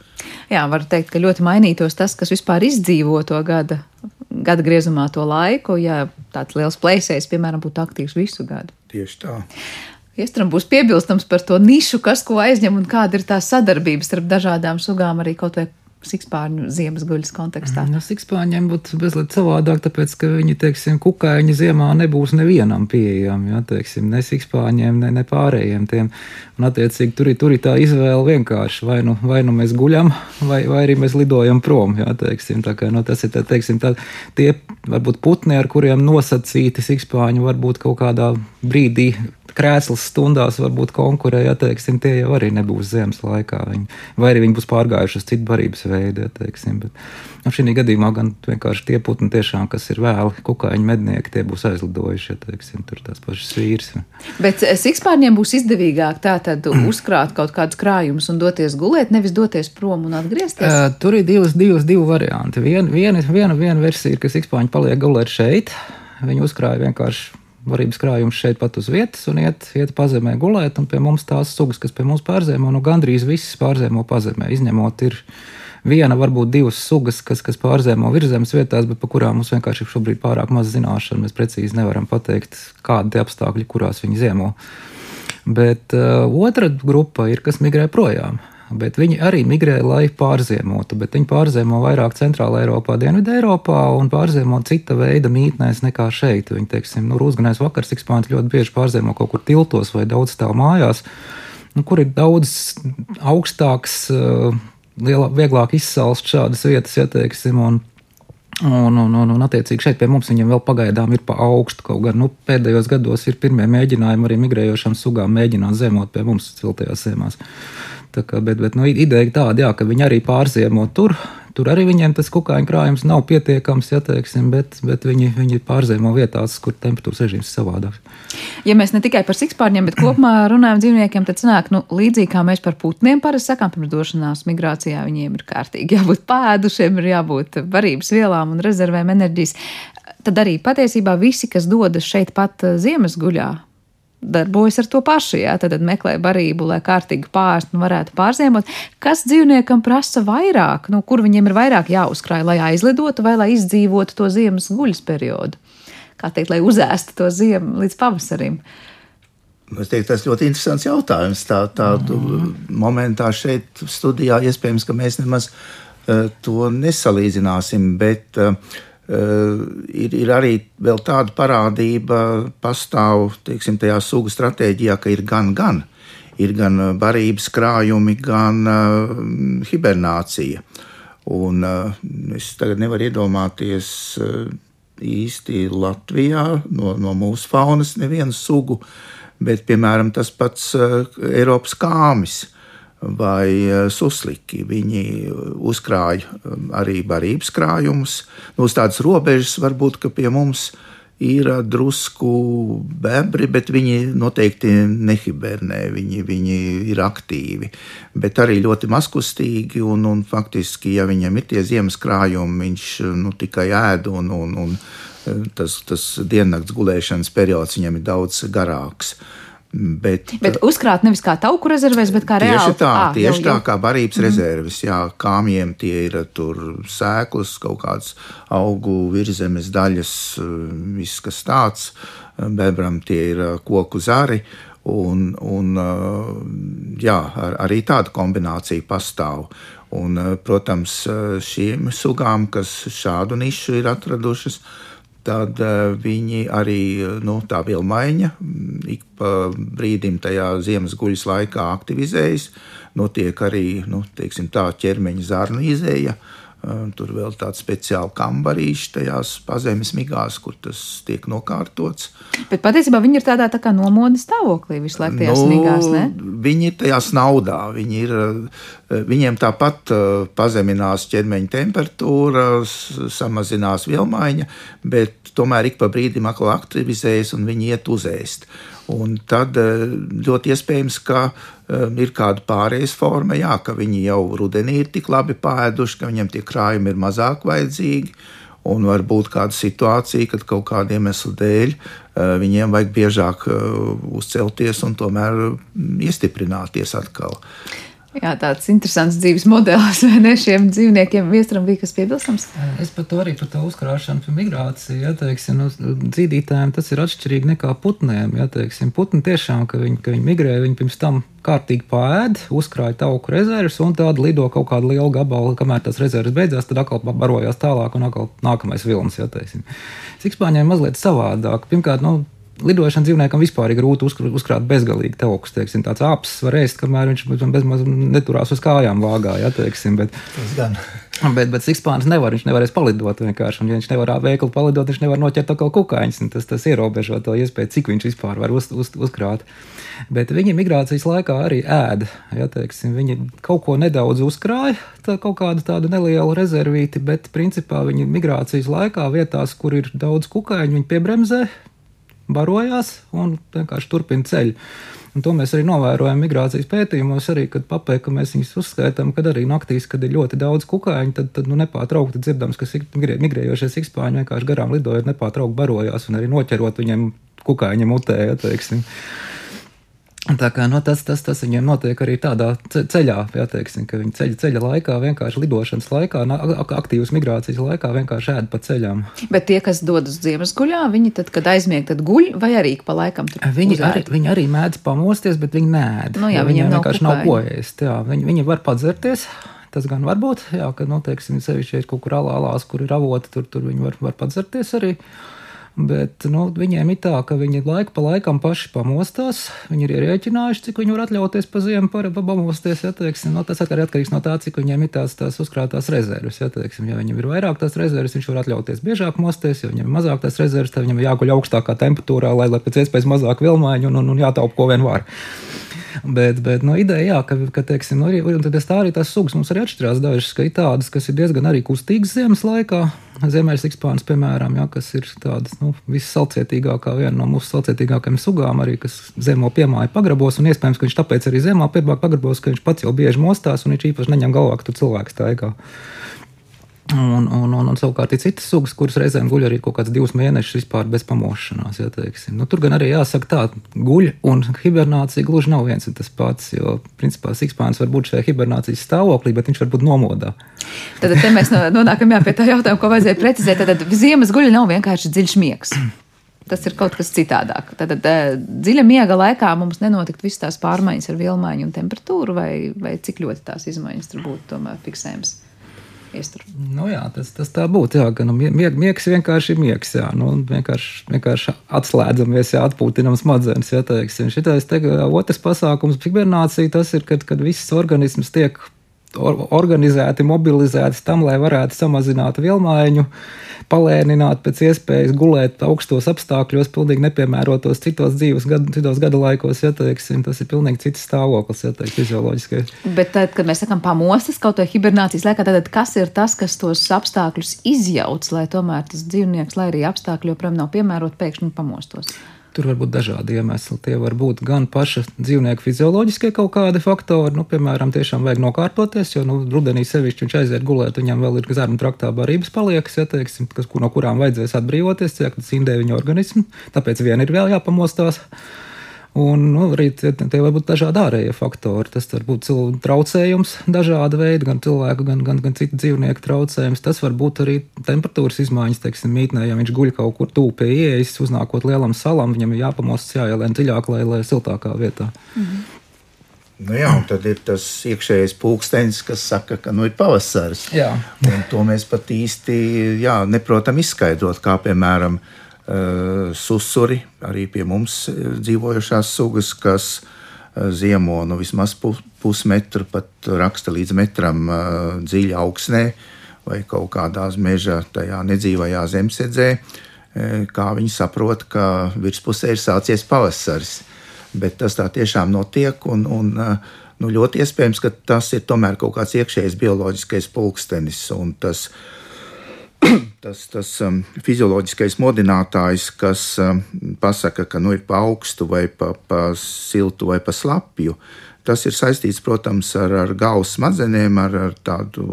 Jā, var teikt, ka ļoti mainītos tas, kas vispār izdzīvo to gada, gada griezumā to laiku, ja tāds liels plēsējs, piemēram, būtu aktīvs visu gadu. Tieši tā. Iestram būs piebilstams par to nišu, kas ko aizņem un kāda ir tā sadarbība starp dažādām sugām, arī kaut vai sikspārņu ziemas guļas kontekstā? No sikspārņiem būtu mazliet savādāk, tāpēc, ka viņi, teiksim, kukaiņi ziemā nebūs nevienam pieejami, ja, teiksim, ne sikspārņiem, ne, ne pārējiem tiem. Un, attiecīgi, tur ir, tur ir tā izvēle vienkārši, vai nu, vai nu mēs guļam, vai, vai arī mēs lidojam prom, ja, teiksim, tā kā, nu, tas ir, tā, teiksim, tā, tie varbūt putni, ar kuriem nosacīti sikspārņi varbūt kaut kādā brīdī krēsls stundās varbūt konkurē, ja teiksim, tie jau arī nebūs ziemas laikā. Viņi, vai arī viņi būs pārgājuši uz citu barības veidu, ja teiksim. Bet, nu, šī gadījumā gan vienkārši tie putni, tiešām, kas ir vēli kukaiņu mednieki, tie būs aizlidojuši, ja teiksim, tur tās pašas vīrs. Bet sikspārņiem būs izdevīgāk tā tad uzkrāt kaut kādus krājumus un doties gulēt, nevis doties prom un atgriezties? Uh, tur ir divas, divas, divi varianti. Vien, viena, viena, viena versija ir, ka sikspārņi paliek gulēt šeit. Viņi uzkrāja vienkārši varības krājums šeit pat uz vietas un iet, iet pazemē gulēt. Pie mums tās sugas, kas pie mums pārzēmo, nu gandrīz visas pārzēmo pazemē. Izņemot ir viena, varbūt divas sugas, kas, kas pārzēmo virzemes vietās, bet par kurām mums vienkārši ir šobrīd pārāk maz zināšanu. Mēs precīzi nevaram pateikt, kādi apstākļi, kurās viņi ziemo. Bet uh, otra grupa ir, kas migrē projām bet viņi arī migrē, lai pārziemotu. Bet viņi pārziemo vairāk Centrālā Eiropā, Dienvidē Eiropā un pārziemo cita veida mītnēs nekā šeit. Viņi, teiksim, nu, Rūsganais vakars ekspānti ļoti bieži pārziemo kaut kur tiltos vai daudz stāv mājās, nu, kur ir daudz augstāks, eh, lielā, vieglāk izsalst šādas vietas, ja teiksim. Un, Un, un, un, un, attiecīgi, šeit pie mums viņam vēl pagaidām ir pa augstu. Kaut gan nu, pēdējos gados ir pirmie mēģinājumi arī migrējošām sugām mēģināt zemot pie mums ciltajās zemēs. Kā, bet bet nu, ideja tāda, jā, ka viņi arī pārziemo tur. Tur arī viņiem tas kukaiņu krājums nav pietiekams, ja teiksim, bet, bet viņi, viņi pārziemo vietās, kur temperatūras režīms ir savādāks. Ja mēs ne tikai par sikspārņiem, bet kopumā runājam dzīvniekiem, tad sanāk, nu, līdzīgi kā mēs par putniem parasti sakām, pirms došanās migrācijā viņiem ir kārtīgi jābūt pēdušiem, ir jābūt varības vielām un rezervēm enerģijas. Tad arī patiesībā visi, kas dodas šeit pat ziemas guļā, darbojas ar to pašu. Jā, tad meklē barību, lai kārtīgi pārst un varētu pārziemot. Kas dzīvniekam prasa vairāk, nu, kur viņiem ir vairāk jāuzkrāj, lai aizlidotu vai lai izdzīvotu to ziemas guļas periodu? Kā teikt, lai uzēstu to ziemu līdz pavasarim? Es teiktu, tas ļoti interesants jautājums. Tā, tādu mm. momentā šeit studijā iespējams, ka mēs nemaz uh, to nesalīdzināsim, bet Uh, ir, ir arī tāda parādība, pastāv teiksim, tajā sugu stratēģijā, ka ir gan, gan. Ir gan barības krājumi, gan uh, hibernācija. Un, uh, es tagad nevaru iedomāties uh, īsti Latvijā no, no mūsu faunas nevienu sugu, bet, piemēram, tas pats uh, Eiropas kāmis vai eh, susliki. Viņi uzkrāja eh, arī barības krājumus. Nu, uz tādas robežas varbūt pie mums ir eh, drusku bebri, bet viņi noteikti nehibernē, viņi, viņi ir aktīvi, bet arī ļoti mazkustīgi. Un, un faktiski, ja viņam ir tie ziemas krājumi, viņš nu, tikai ēd un, un, un tas, tas diennakts gulēšanas periods viņam ir daudz garāks. Uh, Bet, bet uzkrāt nevis kā tauku rezervēs, bet kā reāli. Tieši tā, à, tieši jau, tā kā barības mm. rezerves. Jā, kāmjiem tie ir tur sēklas, kaut kādas augu virzemes daļas, viss kas tāds. Bebram tie ir koku zari. Un, un, jā, ar, arī tāda kombinācija pastāv. Un, protams, šīm sugām, kas šādu nišu ir atradušas, uh, tad uh, viņi arī nu, tā vilmaiņa mm, ik pa brīdim tajā ziemas guļas laikā aktivizējas. Notiek arī nu, tā ķermeņa zarnu izēja. Uh, tur vēl tāds speciāls kambarīšs tajās pazemes migās, kur tas tiek nokārtots. Bet patiesībā viņi ir tādā tā kā nomodas stāvoklī visu laiku tajās nu, migās, ne? Viņi ir tajā naudā. Viņi ir, viņiem tāpat pazeminās ķermeņa temperatūra, samazinās vilmaiņa, bet tomēr ik pa brīdim atkal aktivizējas un viņi iet uzēst. Un tad eh, ļoti iespējams, ka eh, ir kāda pārējais forma, jā, ka viņi jau rudenī ir tik labi pēduši, ka viņiem tie krājumi ir mazāk vajadzīgi. Un var būt kāda situācija, kad kaut kādiem iemeslu dēļ eh, viņiem vajag biežāk uzcelties un tomēr mm, iestiprināties atkal. Jā, tāds interesants dzīves modelis, ne šiem dzīvniekiem. Viestram bija kas piebilstams? Es par to arī par to uzkrāšanu, par migrāciju. Ja, teiksim, nu, dzīvītājiem tas ir atšķirīgi nekā putniem. Ja, teiksim, putni tiešām, ka viņi, ka viņi migrē, viņi pirms tam kārtīgi pāēd, uzkrāja tauku rezerves un tad lido kaut kādu lielu gabalu, kamēr tās rezerves beidzās, tad atkal barojās tālāk un atkal nākamais vilnis. Ja. Sikspāņiem mazliet savādāk. Pirmkārt, nu, lidošana dzīvniekam vispār ir grūti uzkrāt bezgalīgi taukus. Teiksim, tāds apelsīns var ēst, kamēr viņš bezmaz neturās uz kājām vāgā. Ja, teiksim, bet, bet, bet sikspānis nevar, viņš nevarēs palidot vienkārši. Un, ja viņš nevar veikli palidot, viņš nevar noķert atkal kukaiņus. Tas, tas ierobežo to iespēju, cik viņš vispār var uz, uz, uzkrāt. Bet viņi migrācijas laikā arī ēda. Ja, teiksim, viņi kaut ko nedaudz uzkrāja, tā kaut kādu tādu nelielu rezervīti, bet principā viņi migrācijas laikā vietās, kur ir daudz kukaiņu, viņi piebremzē barojās un vienkārši turpina ceļu. Un to mēs arī novērojam migrācijas pētījumos, arī, kad papēkam, ka mēs viņus uzskaitām, kad arī naktīs, kad ir ļoti daudz kukaiņu, tad, tad nu, nepārtraukti dzirdams, ka migrē, migrējošie sikspāņi vienkārši garām lidojot, nepārtraukti barojās un arī noķerot viņiem kukaiņa mutē. Ja, teiksim. Tā kā, nu, tas, tas, tas viņiem notiek arī tādā ceļā, jā, teiksim, ka viņi ceļa, ceļa laikā, vienkārši lidošanas laikā, aktīvas migrācijas laikā vienkārši ēd pa ceļām. Bet tie, kas dodas ziemas guļā, viņi tad, kad aizmieg, tad guļ vai arī pa laikam tur viņi uzēd? arī, viņi arī mēdz pamosties, bet viņi nēd. Nu, jā, viņiem, viņiem vienkārši nav ko ēst. Viņi, viņi var padzerties. Tas gan var būt, jā, ka, nu, teiksim, sevišķi kaut kur alālās, kur ir avoti, tur, tur viņi var, var padzerties arī. Uh, Bet nu, viņiem ir tā, ka viņi laiku pa laikam paši pamostās. Viņi ir ierēķinājuši, cik viņi var atļauties pa ziemu pamosties. Ja, teiksim, no, tas arī atkarīgs no tā, cik viņiem ir tās, tās uzkrātās rezerves. Ja, teiksim, ja viņam ir vairāk tās rezerves, viņš var atļauties biežāk mosties. Ja viņam ir mazāk tās rezerves, tad viņam ir jāguļ augstākā temperatūrā, lai, lai pēc iespējas mazāk vilmaiņu un, un, un jātaupa, ko vien var. Bet, bet no ideja, jā, ka, ka teiksim, nu, arī, tā arī tās sugas mums arī atšķirās. Dažas ir tādas, kas ir diezgan arī kustīgas ziemas laikā. Ziemeļs ikspāns, piemēram, jā, kas ir tādas nu, vissalcietīgākā, viena no mūsu salcietīgākajām sugām, arī kas zemo piemāja pagrabos. Iespējams, ka viņš tāpēc arī zemā pagrabos, ka viņš pats jau bieži mostās un viņš īpaši neņem galvā, ka tur cilvēks staigā. Un, un, un, un savukārt ir citas sugas, kuras reizēm guļ arī kaut kāds divus mēnešus vispār bez pamošanās. Ja, teiksim. nu, tur gan arī jāsaka tā, guļ un hibernācija gluži nav viens un tas pats, jo principā sikspāns var būt šajā hibernācijas stāvoklī, bet viņš var būt nomodā. Tad mēs nonākam jā, pie tā jautājuma, ko vajadzēja precizēt. Tad ziemas guļa nav vienkārši dziļš miegs. Tas ir kaut kas citādāk. Tad, tad eh, dziļa miega laikā mums nenotikt visas tās pārmaiņas ar vielmaiņu un temperatūru, vai, vai cik ļoti tās izmaiņas tur būtu tomēr fiksējamas iestur. Nu, jā, tas, tas tā būtu. Jā, ka nu, mieg, miegs vienkārši ir miegs. Jā, nu, vienkārši, vienkārši atslēdzamies, jā, atpūtinam smadzenes. Jā, teiksim. Šitais te, otrs pasākums, hibernācija, tas ir, kad, kad viss organisms tiek organizēti, mobilizēti tam, lai varētu samazināt vielmaiņu, palēnināt pēc iespējas gulēt augstos apstākļos, pilnīgi nepiemērotos citos dzīves gadu, citos gada laikos, ja teiksim, tas ir pilnīgi cits stāvoklis, ja teikt, fizioloģiskais. Bet tad, kad mēs sakam pamostas kaut vai hibernācijas laikā, tad kas ir tas, kas tos apstākļus izjauc, lai tomēr tas dzīvnieks, lai arī apstākļi joprojām nav piemēroti, pēkšņi pamostos? Tur var būt dažādi iemesli. Tie var būt gan paša dzīvnieka fizioloģiskie kaut kādi faktori, nu, piemēram, tiešām vajag nokārtoties, jo nu, rudenī sevišķi viņš aiziet gulēt, viņam vēl ir zarnu traktā barības paliekas, ja, teiksim, kas, no kurām vajadzēs atbrīvoties, ja tas indē viņa organismu, tāpēc vien ir vēl jāpamostās. Un nu, arī tie, tie var būt dažādi ārējie faktori. Tas var būt cilvēku traucējums, dažāda veida, gan cilvēku, gan, gan, gan citu dzīvnieku traucējums. Tas var būt arī temperatūras izmaiņas, teiksim, mītnē, ja viņš guļ kaut kur tuvu pie ieejas, uznākot lielam salam, viņam ir jāpamostas jāielien dziļāk, lai, lai siltākā vietā. Mhm. Nu jā, un tad ir tas iekšējais pulkstenis, kas saka, ka nu, ir pavasaris. To mēs pat īsti jā, neprotam izskaidrot, kā piemēram susuri, arī pie mums eh, dzīvojošās sugas, kas eh, ziemo nu, vismaz pusmetru, pat raksta līdz metram dziļi augsnē vai kaut kādās meža tajā nedzīvajā zemesēdzē, kā viņi saprot, ka virspusē ir sācies pavasaris. Bet tas tā tiešām notiek, un, un nu, ļoti iespējams, ka tas ir tomēr kaut kāds iekšējs bioloģiskais pulkstenis, un tas ir tas, tas um, fizioloģiskais modinātājs, kas um, pasaka, ka nu, ir pa augstu, vai pa, pa siltu, vai pa slapju. Tas ir saistīts, protams, ar, ar galvas smadzenēm, ar, ar tādu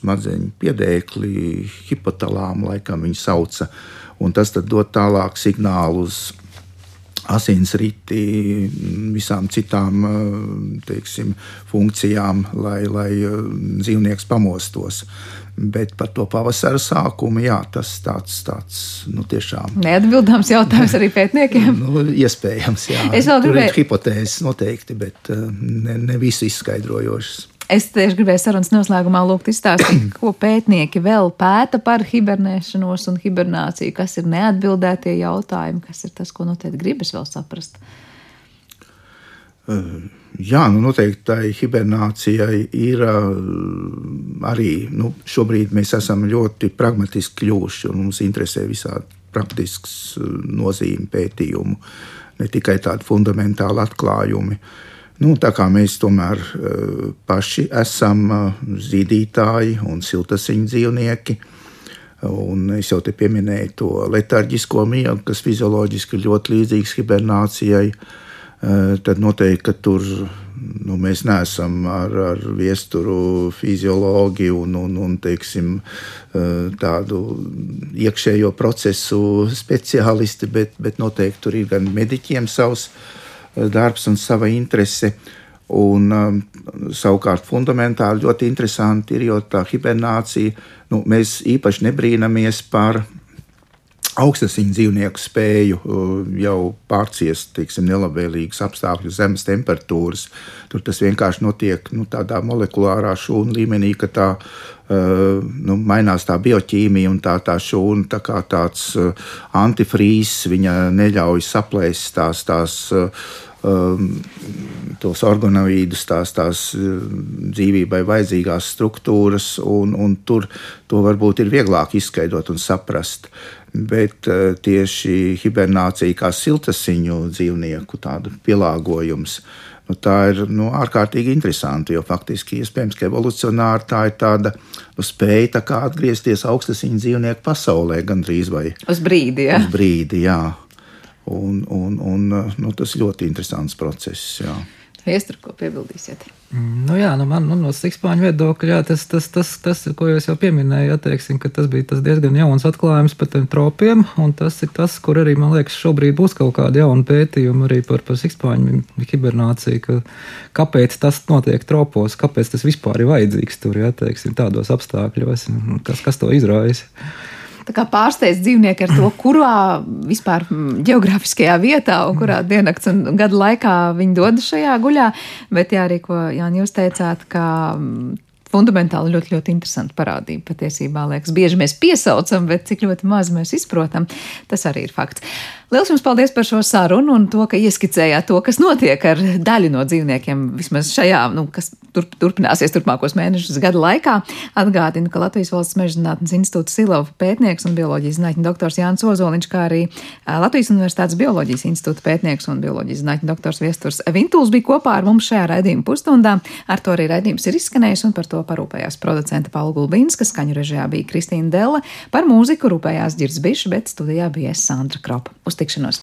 smadzeņu piedēkli, hipotalāmu, laikam viņi sauca. Un tas dod tālāk signālu uz asinsriti, visām citām teiksim, funkcijām, lai, lai dzīvnieks pamostos. Bet par to pavasara sākumu, jā, tas tāds, tāds nu, tiešām. Neatbildāms jautājums arī pētniekiem. nu, iespējams, jā. Es vēl gribēju. Hipotēzes noteikti, bet ne, ne visu izskaidrojošas. Es tieši gribēju sarunas noslēgumā lūgt izstāstīt, ko pētnieki vēl pēta par hibernēšanos un hibernāciju, kas ir neatbildētie jautājumi, kas ir tas, ko noteikti gribas vēl saprast. Uh, jā, nu noteikti tā hibernācijai ir arī, nu, šobrīd mēs esam ļoti pragmatiski kļuvuši un mums interesē visādi praktisks nozīme pētījumu, ne tikai tādi fundamentāli atklājumi. Nu, tā kā mēs tomēr paši esam zīdītāji un siltasiņu dzīvnieki, un es jau te pieminēju to letarģisko miegu, kas fizioloģiski ļoti līdzīgs hibernācijai, tad noteikti, tur nu, mēs neesam ar, ar viesturu fiziologi un, un, un teiksim, tādu iekšējo procesu speciālisti, bet, bet noteikti tur ir gan mediķiem savs darbs un sava interese. Un, um, savukārt, fundamentāli ļoti interesanti ir, jo tā hibernācija, nu, mēs īpaši nebrīnamies par augstasiņu dzīvnieku spēju jau pārciest teiksim, nelabvēlīgus apstākļus, zemes temperatūras. Tur tas vienkārši notiek nu, tādā molekulārā šūnu līmenī, ka tā uh, nu, mainās tā bioķīmija un tā, tā šūna tā kā tāds uh, antifrīzs, viņa neļauj saplēst tās. tās uh, um, tos organoīdus, tās, tās dzīvībai vajadzīgās struktūras, un, un tur to varbūt ir vieglāk izskaidrot un saprast bet uh, tieši hibernācija kā siltasiņu dzīvnieku pielāgojums. Nu, tā ir nu, ārkārtīgi interesanti, jo faktiski iespējams, ka evolūcionāri tā ir tāda nu, spēja tā atgriezties augstasiņu dzīvnieku pasaulē gandrīz vai uz brīdi. Ja? Uz brīdi jā. Un, un, un, nu, tas ļoti interesants process. Jā. Viestur, ko piebildīsiet? Nu jā, nu man nu, no sikspāņu viedokļa, jā, tas, tas, tas, tas, ko jūs jau pieminējāt, teiksim, ka tas bija tas diezgan jauns atklājums par tiem tropiem, un tas ir tas, kur arī, man liekas, šobrīd būs kaut kāda jauna pētījuma arī par, par sikspāņu hibernāciju, ka kāpēc tas notiek tropos, kāpēc tas vispār ir vajadzīgs tur, jā, teiksim, tādos apstākļos, kas, kas to izraisa pārsteidz dzīvnieki ar to, kurā vispār geogrāfiskajā vietā un kurā diennakts un gada laikā viņi dodas šajā guļā. Bet jā, arī ko Jānis jūs teicāt, ka fundamentāli ļoti, ļoti interesanti parādība. Patiesībā liekas, bieži mēs piesaucam, bet cik ļoti maz mēs izprotam, tas arī ir fakts. Lielas jums paldies par šo sarunu un to, ka ieskicējāt to, kas notiek ar daļu no dzīvniekiem vismaz šajā, nu, kas turp, turpināsies turpmākos mēnešus gada laikā. Atgādinu, ka Latvijas Valsts meža zinātnes institūta Silova pētnieks un bioloģijas zinātņu doktors Jānis Ozoliņš, kā arī Latvijas Universitātes bioloģijas institūta pētnieks un bioloģijas zinātņu doktors Viesturs Vintuls bija kopā ar mums šajā raidījuma pusstundā. Ar to arī raidījums ir izskanējis un par to parūpējās producenta Paula Gulbīnska, skaņu režijā bija Kristīna Delle, par mūziku rūpējās Girs Bišs, bet studijā bija Sandra Kropa. Uz στήξενος